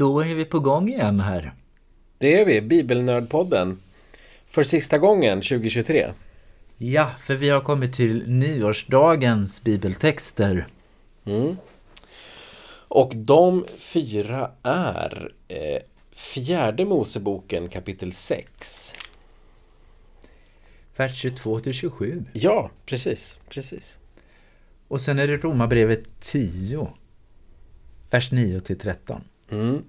Då är vi på gång igen här. Det är vi, Bibelnördpodden. För sista gången 2023. Ja, för vi har kommit till nyårsdagens bibeltexter. Mm. Och de fyra är eh, Fjärde Moseboken kapitel 6. Vers 22 till 27. Ja, precis, precis. Och sen är det Romarbrevet 10. Vers 9 till 13. Mm.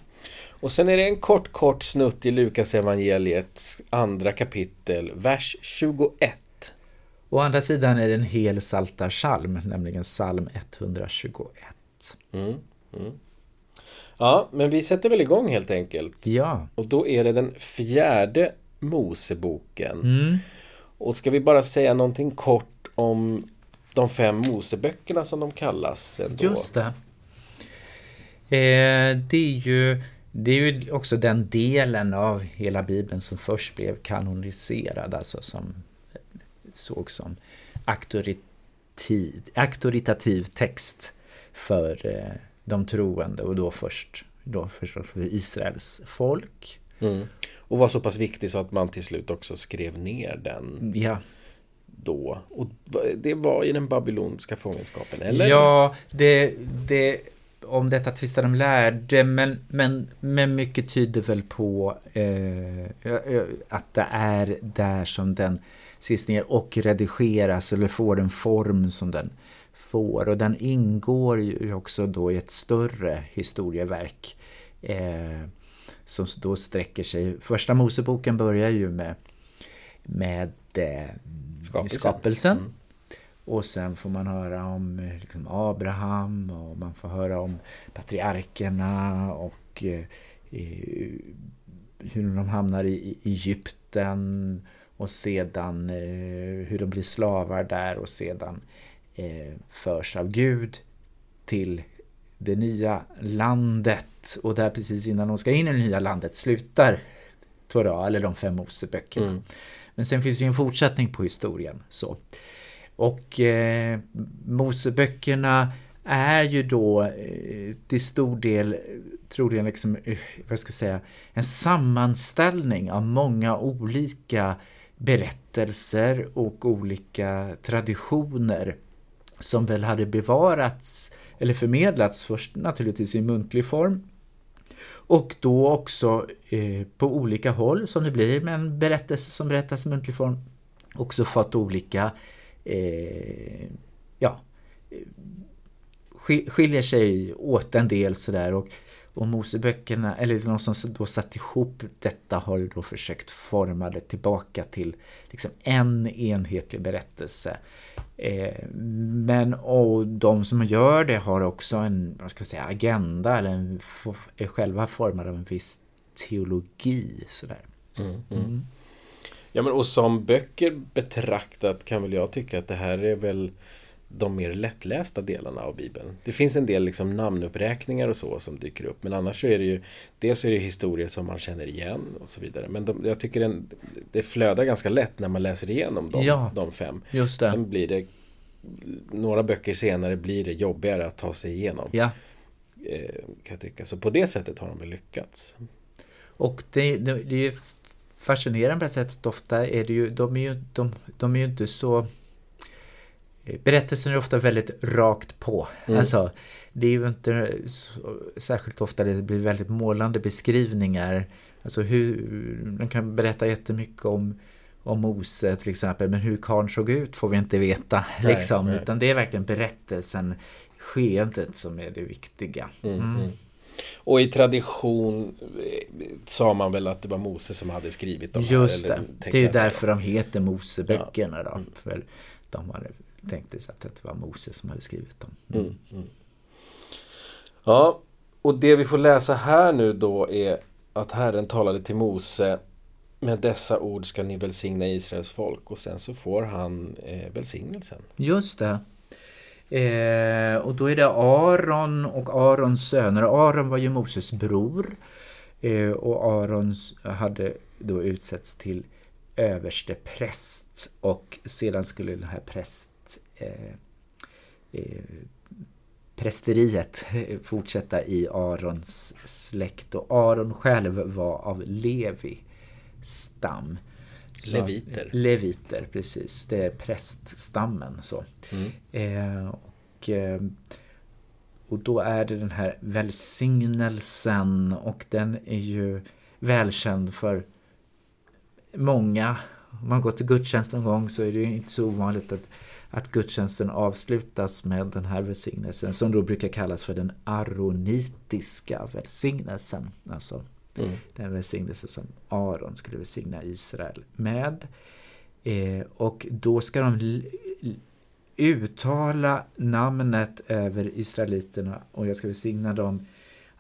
Och sen är det en kort, kort snutt i Lukas evangeliets andra kapitel, vers 21. Å andra sidan är det en hel saltarsalm, nämligen psalm 121. Mm. Mm. Ja, men vi sätter väl igång helt enkelt. Ja. Och då är det den fjärde Moseboken. Mm. Och ska vi bara säga någonting kort om de fem Moseböckerna som de kallas? Ändå? Just det. Eh, det är ju det är ju också den delen av hela Bibeln som först blev kanoniserad, alltså som såg som auktoritativ, auktoritativ text för eh, de troende och då först då förstås för Israels folk. Mm. Och var så pass viktig så att man till slut också skrev ner den Ja, då. Och det var i den babyloniska fångenskapen, eller? ja det, det, om detta tvistar de lärde, men, men, men mycket tyder väl på eh, att det är där som den skrivs ner och redigeras eller får den form som den får. Och den ingår ju också då i ett större historieverk eh, som då sträcker sig. Första Moseboken börjar ju med, med eh, Skapelsen. skapelsen. Mm. Och sen får man höra om eh, liksom, Abraham och man får höra om patriarkerna och eh, hur de hamnar i, Egypten och sedan eh, hur de blir slavar där och sedan förs av Gud till det nya landet och där precis innan de ska in i det nya landet slutar Torah eller de fem Moseböckerna. Mm. Men sen finns det ju en fortsättning på historien. så. Och eh, Moseböckerna är ju då eh, till stor del troligen liksom, eh, vad ska jag säga, en sammanställning av många olika berättelser och olika traditioner som väl hade bevarats eller förmedlats först naturligtvis i muntlig form. Och då också eh, på olika håll som det blir med en berättelse som berättas i muntlig form också fått olika eh, ja, sk- skiljer sig åt en del sådär och, och Moseböckerna, eller de som då satt ihop detta har ju då försökt forma det tillbaka till liksom en enhetlig berättelse. Eh, men och de som gör det har också en vad ska jag säga, agenda eller en, är själva formade av en viss teologi. Sådär. Mm, mm. Ja, men och som böcker betraktat kan väl jag tycka att det här är väl de mer lättlästa delarna av Bibeln. Det finns en del liksom namnuppräkningar och så som dyker upp. Men annars så är det ju Dels är det historier som man känner igen och så vidare. Men de, jag tycker den, det flödar ganska lätt när man läser igenom de, Ja. de fem. Just det. Sen blir det Några böcker senare blir det jobbigare att ta sig igenom. Ja, Eh, kan jag tycka. Så på det sättet har de väl lyckats. och det, det, det är fascinerande på det sättet. Ofta är det ju, de är ju, de, de är ju inte så... Berättelsen är ofta väldigt rakt på. Mm. Alltså, det är ju inte så, särskilt ofta det blir väldigt målande beskrivningar. Alltså hur, de kan berätta jättemycket om, om Mose till exempel, men hur karln såg ut får vi inte veta. Nej, liksom, nej. Utan det är verkligen berättelsen, skeendet som är det viktiga. Mm, Mm. Och i tradition eh, sa man väl att det var Mose som hade skrivit de Just här, det. Det är ju därför dem. de heter Moseböckerna då. Mm. För de hade tänkt sig att det var Mose som hade skrivit dem. Mm, mm. Ja, och det vi får läsa här nu då är att Herren talade till Mose med dessa ord ska ni välsigna Israels folk och sen så får han eh, välsignelsen. Just det. Eh, och då är det Aron och Arons söner. Aron var ju Moses bror. Eh, och Aron hade då utsetts till överste präst. Och sedan skulle den här präst... Eh, eh, prästeriet fortsätta i Arons släkt. Och Aron själv var av Levi stam. Så, leviter. Leviter, precis. Det är präststammen. Så. Mm. Eh, och, eh, och då är det den här välsignelsen och den är ju välkänd för många. Om man går till gudstjänst någon gång så är det inte så ovanligt att, att gudstjänsten avslutas med den här välsignelsen som då brukar kallas för den aronitiska välsignelsen. Alltså mm. den välsignelse som Aron skulle välsigna Israel med. Eh, och då ska de uttala namnet över israeliterna och jag ska välsigna dem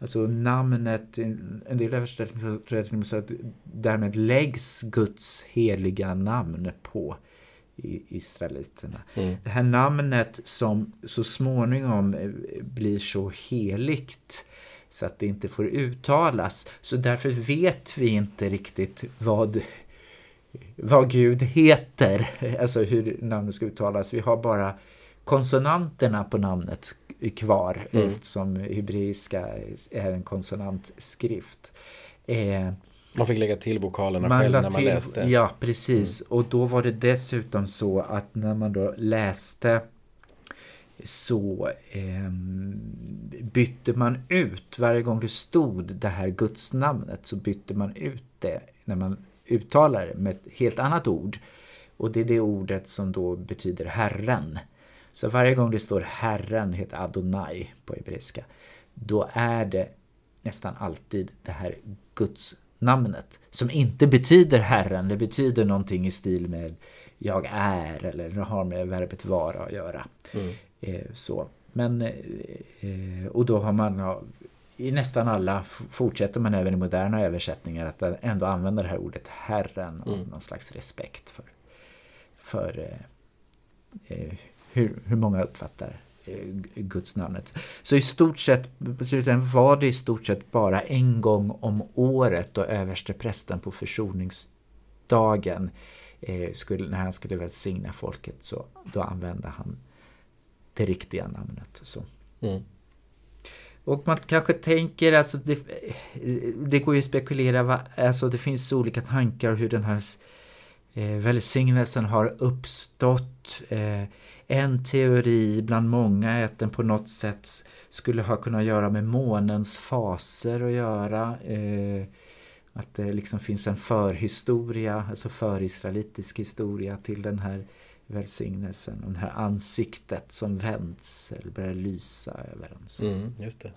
Alltså namnet, en del översättningar så att därmed läggs Guds heliga namn på israeliterna. Mm. Det här namnet som så småningom eh, blir så heligt så att det inte får uttalas. Så därför vet vi inte riktigt vad, vad Gud heter, alltså hur namnet ska uttalas. Vi har bara konsonanterna på namnet kvar mm. eftersom hebreiska är en konsonantskrift. Eh, man fick lägga till vokalerna själv när man till, läste. Ja, precis. Mm. Och då var det dessutom så att när man då läste så eh, bytte man ut, varje gång det stod det här gudsnamnet så bytte man ut det när man uttalar det med ett helt annat ord. Och det är det ordet som då betyder Herren. Så varje gång det står Herren, heter Adonai på hebreiska, då är det nästan alltid det här gudsnamnet som inte betyder Herren, det betyder någonting i stil med jag är eller det har med verbet vara att göra. Mm. Eh, så. Men, eh, och då har man i nästan alla fortsätter man även i moderna översättningar att ändå använda det här ordet Herren och mm. någon slags respekt för, för eh, hur, hur många uppfattar eh, Guds namnet. Så i stort sett var det i stort sett bara en gång om året då överste prästen på försoningsdagen eh, skulle, när han skulle välsigna folket så då använde han det riktiga namnet. Så. Mm. Och man kanske tänker, alltså det, det går ju att spekulera, va, alltså det finns olika tankar hur den här eh, välsignelsen har uppstått. Eh, en teori bland många är att den på något sätt skulle ha kunnat göra med månens faser att göra. Eh, att det liksom finns en förhistoria, alltså förisraelitisk historia till den här välsignelsen. Det här ansiktet som vänds eller börjar lysa över en. Mm, just det.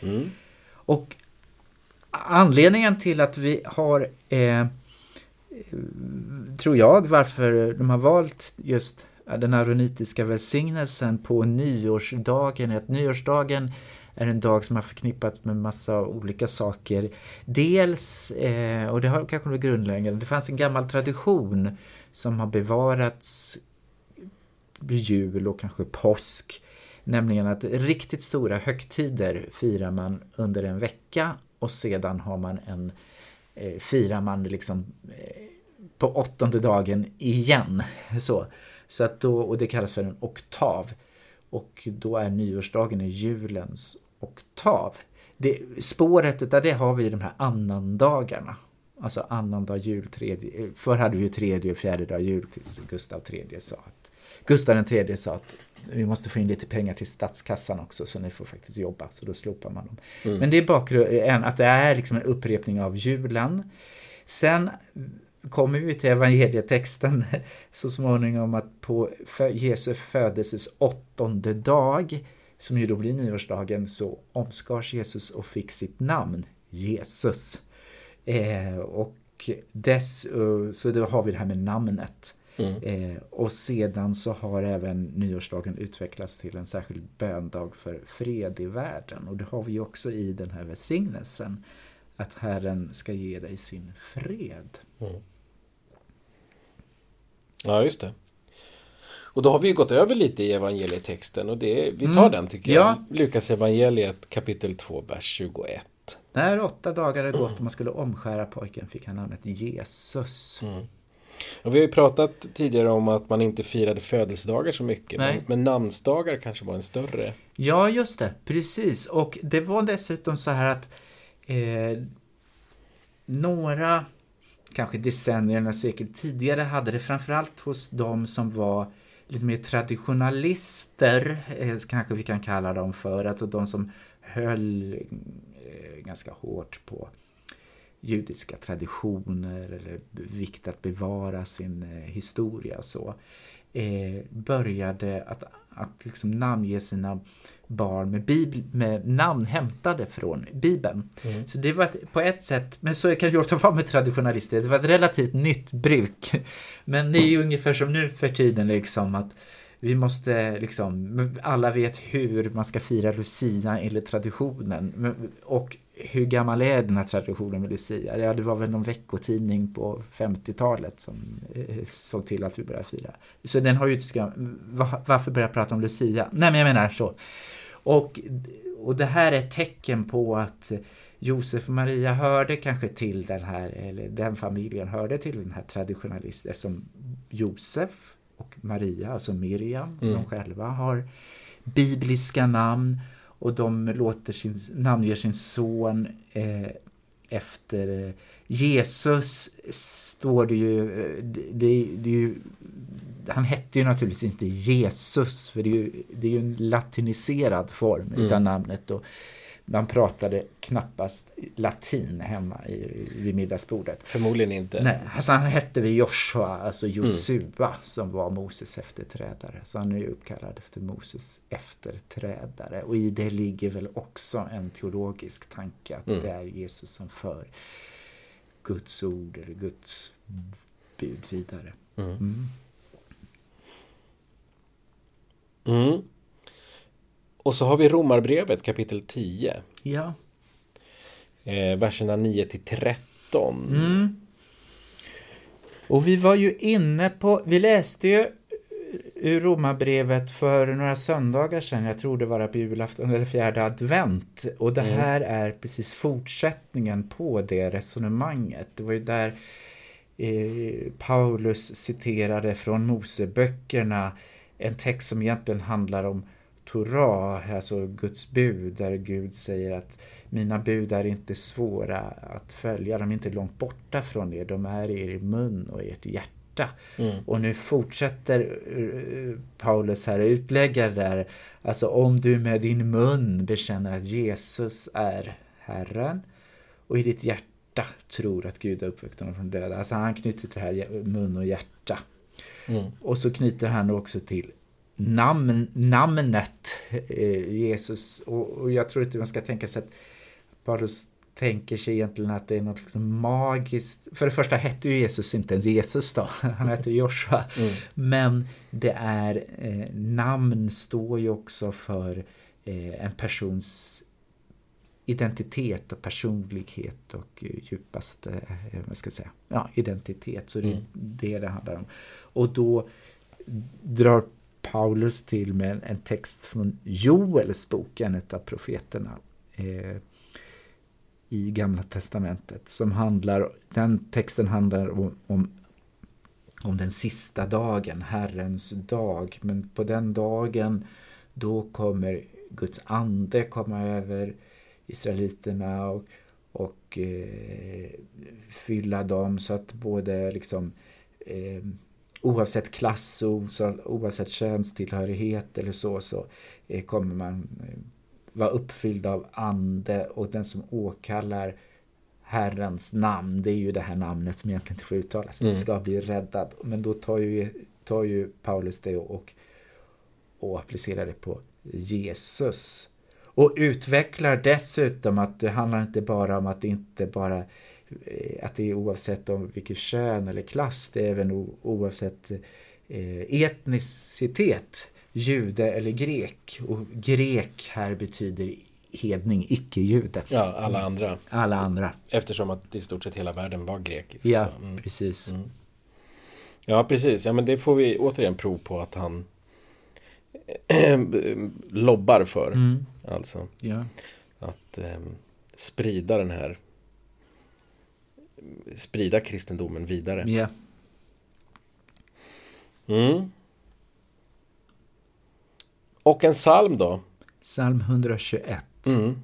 Mm. Och anledningen till att vi har eh, tror jag, varför de har valt just den aronitiska välsignelsen på nyårsdagen. Att nyårsdagen är en dag som har förknippats med massa olika saker. Dels, eh, och det har kanske varit grundläggande, det fanns en gammal tradition som har bevarats vid jul och kanske påsk. Nämligen att riktigt stora högtider firar man under en vecka och sedan har man en eh, firar man liksom eh, på åttonde dagen igen. Så, så att då, och det kallas för en oktav. Och då är nyårsdagen i julens oktav. Det, spåret utav det har vi i de här annandagarna. Alltså annandag jul, tredje, förr hade vi ju tredje och fjärde dag jul tills Gustav III sa att Gustav III sa att vi måste få in lite pengar till statskassan också så ni får faktiskt jobba. Så då slopar man dem. Mm. Men det är bakgrunden, att det är liksom en upprepning av julen. Sen kommer vi till evangelietexten så småningom att på Jesu födelses åttonde dag, som ju då blir nyårsdagen, så omskars Jesus och fick sitt namn, Jesus. Eh, och dess, eh, så då har vi det här med namnet. Mm. Eh, och sedan så har även nyårsdagen utvecklats till en särskild böndag för fred i världen. Och det har vi också i den här välsignelsen. Att Herren ska ge dig sin fred. Mm. Ja, just det. Och då har vi ju gått över lite i evangelietexten och det, vi tar mm. den tycker jag. Ja. Lukas evangeliet kapitel 2, vers 21. När åtta dagar hade gått och man skulle omskära pojken fick han namnet Jesus. Mm. Och vi har ju pratat tidigare om att man inte firade födelsedagar så mycket. Men, men namnsdagar kanske var en större. Ja, just det. Precis. Och det var dessutom så här att eh, några, kanske decennierna, eller sekel tidigare, hade det framförallt hos de som var lite mer traditionalister, eh, kanske vi kan kalla dem för, alltså de som höll eh, ganska hårt på judiska traditioner eller vikt att bevara sin eh, historia och så, eh, började att, att liksom namnge sina barn med, bibel, med namn hämtade från Bibeln. Mm. Så det var på ett sätt, men så kan det ofta vara med traditionalister, det var ett relativt nytt bruk. Men det är ju ungefär som nu för tiden liksom att vi måste liksom, alla vet hur man ska fira Lucia enligt traditionen. Och hur gammal är den här traditionen med Lucia? Ja, det var väl någon veckotidning på 50-talet som eh, såg till att vi började fira. Så den har ju inte varför börja prata om Lucia? Nej, men jag menar så. Och, och det här är ett tecken på att Josef och Maria hörde kanske till den här, eller den familjen hörde till den här traditionalisten som Josef och Maria, alltså Miriam, Mm. de själva har bibliska namn och de låter sin, namnger sin son eh, efter eh, Jesus står det ju, eh, det, det, ju han hette ju naturligtvis inte Jesus för det är ju, det är ju en latiniserad form Mm. utav namnet och man pratade knappast latin hemma i, vid middagsbordet. Förmodligen inte. Nej, alltså han hette väl Joshua, alltså Josua, som var Moses efterträdare. Så han är ju uppkallad efter Moses efterträdare. Och i det ligger väl också en teologisk tanke att Mm. det är Jesus som för Guds ord eller Guds bud vidare. Mm. Och så har vi Romarbrevet kapitel 10. Ja. Eh, verserna 9 till 13. Mm. Och vi var ju inne på, vi läste ju ur Romarbrevet för några söndagar sedan, jag tror det var på julafton eller fjärde advent. Och det Mm. här är precis fortsättningen på det resonemanget. Det var ju där eh, Paulus citerade från Moseböckerna en text som egentligen handlar om Torah, alltså Guds bud, där Gud säger att mina bud är inte svåra att följa, de är inte långt borta från er, de är i er mun och i ert hjärta. Mm. Och nu fortsätter eh, Paulus här utlägga där, alltså om du med din mun bekänner att Jesus är Herren och i ditt hjärta tror att Gud har uppväckt honom från döda. Alltså han knyter till det här mun och hjärta. Mm. Och så knyter han också till namn, namnet eh, Jesus. Och, och jag tror inte man ska tänka sig att Paulus tänker sig egentligen att det är något liksom magiskt. För det första hette ju Jesus inte ens Jesus då, han hette Joshua. Mm. Men det är, eh, namn står ju också för eh, en persons identitet och personlighet och eh, djupaste, eh, vad ska jag säga, ja, identitet. Så det är Mm. det det handlar om. Och då drar Paulus till med en, text från Joels bok, en av profeterna eh, i Gamla Testamentet. Som handlar, den texten handlar om, om, om den sista dagen, Herrens dag. Men på den dagen då kommer Guds ande komma över Israeliterna och, och eh, fylla dem så att både liksom eh, oavsett klass och oavsett könstillhörighet eller så, så eh, kommer man eh, vara uppfylld av ande och den som åkallar Herrens namn, det är ju det här namnet som egentligen inte får uttalas, Mm. ska bli räddad. Men då tar ju, tar ju Paulus det och, och applicerar det på Jesus. Och utvecklar dessutom att det handlar inte bara om att det inte bara att det är oavsett om vilket kön eller klass, det är även oavsett eh, etnicitet, jude eller grek. Och grek här betyder hedning, icke-jude. Ja, alla andra. Alla andra. Eftersom att i stort sett hela världen var grekisk. Ja, Mm. precis. Mm. Ja, precis. Ja, men det får vi återigen prov på att han lobbar för. Mm, Alltså ja. att ehm, sprida den här sprida kristendomen vidare. ja. Mm. Och en psalm då? Psalm 121. Mm.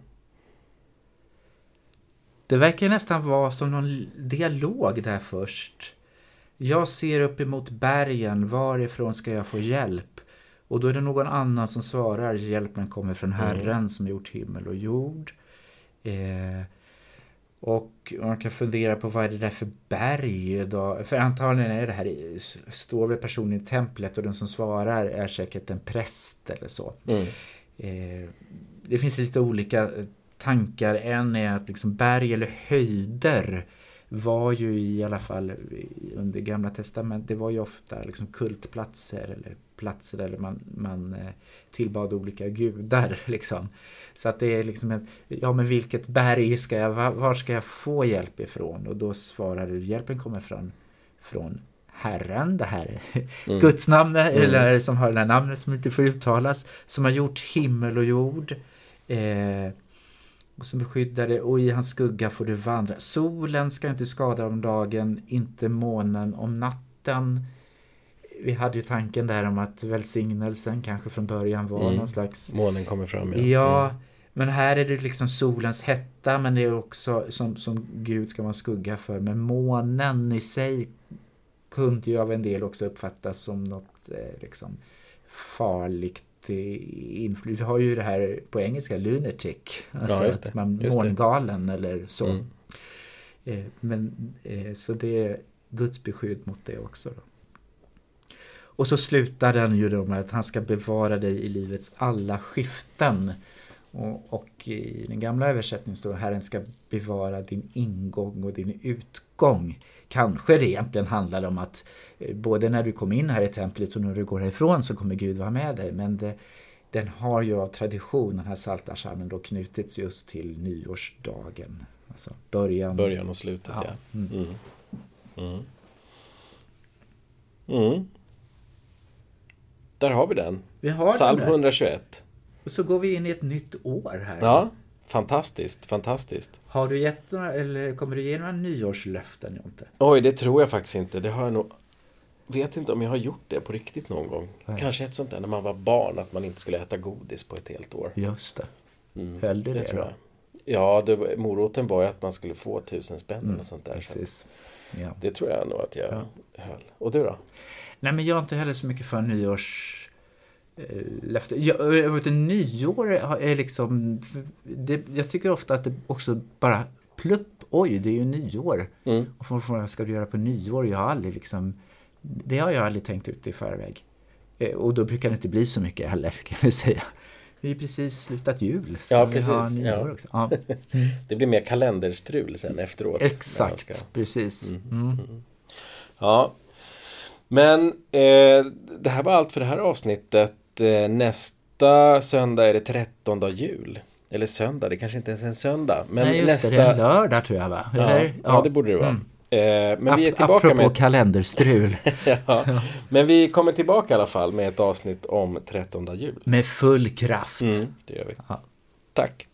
Det verkar nästan vara som någon dialog där först. Jag ser upp emot bergen, varifrån ska jag få hjälp? Och då är det någon annan som svarar, hjälpen kommer från Herren mm. som gjort himmel och jord. Eh, och man kan fundera på vad är det där för berg då? För antagligen är det här, står väl personen i templet och den som svarar är säkert en präst eller så. Mm. Eh, det finns lite olika tankar. En är att liksom berg eller höjder var ju i alla fall under gamla testamentet, det var ju ofta liksom kultplatser eller platser där man, man eh, tillbad olika gudar. Liksom. Så att det är liksom ett, ja men vilket berg ska jag, var ska jag få hjälp ifrån? Och då svarar du, hjälpen kommer från, från Herren, det här mm. gudsnamnet, mm. eller som har det här namnet som inte får uttalas, som har gjort himmel och jord. Eh, och som beskyddar dig och i hans skugga får du vandra. Solen ska inte skada om dagen, inte månen om natten. Vi hade ju tanken där om att välsignelsen kanske från början var mm. någon slags... Månen kommer fram, ja. Ja, mm. men här är det liksom solens hetta, men det är också som, som Gud ska vara skugga för. Men månen i sig kunde ju av en del också uppfattas som något eh, liksom farligt inflytande. Vi har ju det här på engelska, lunatic. Alltså ja, att man mångalen eller så. Mm. Eh, men, eh, så det är Guds beskydd mot det också. Då. Och så slutar den ju då med att han ska bevara dig i livets alla skiften. Och, och i den gamla översättningen står Herren ska bevara din ingång och din utgång. Kanske det egentligen handlar om att eh, både när du kom in här i templet och när du går härifrån så kommer Gud vara med dig. Men det, den har ju av tradition, den här saltarsalmen då knutits just till nyårsdagen. Alltså början, början och slutet, ja. ja. Mm. Mm. Mm. Där har vi den. Vi har Psalm den 121. Och så går vi in i ett nytt år här. Ja, fantastiskt, fantastiskt. Har du gett några, eller kommer du ge några nyårslöften, Jonte? Oj, det tror jag faktiskt inte. Det har jag nog vet inte om jag har gjort det på riktigt någon gång. Nej. Kanske ett sånt där när man var barn, att man inte skulle äta godis på ett helt år. Just det. Mm. Höll du det, det tror jag? Ja, det, moroten var ju att man skulle få tusen spänn mm, och sånt där. Precis. Ja. Det tror jag nog att jag ja. höll. Och du då? Nej, men jag är inte heller så mycket för nyårs Eh, löfte. Jag, jag vet, nyår är liksom... Det, jag tycker ofta att det också bara plupp, oj, det är ju nyår. Mm. Och vad ska du göra på nyår? Jag har aldrig liksom... Det har jag aldrig tänkt ut i förväg. Eh, och då brukar det inte bli så mycket heller, kan vi säga. Vi har precis slutat jul. Så ja, precis. Vi ja. Också. Ja. det blir mer kalenderstrul sen efteråt. Exakt, ska... precis. Mm. Mm. mm. Ja, men eh, det här var allt för det här avsnittet. Eh, nästa söndag är det 13 jul. Eller söndag, det kanske inte ens är en söndag. Men Nej, just nästa... det, det är en lördag tror jag va? Ja, ja. ja det borde det vara. Mm. Eh, men vi är tillbaka Apropå med... kalenderstrul. ja. Men vi kommer tillbaka i alla fall med ett avsnitt om 13 jul. Med full kraft. Mm, det gör vi. Ja. Tack.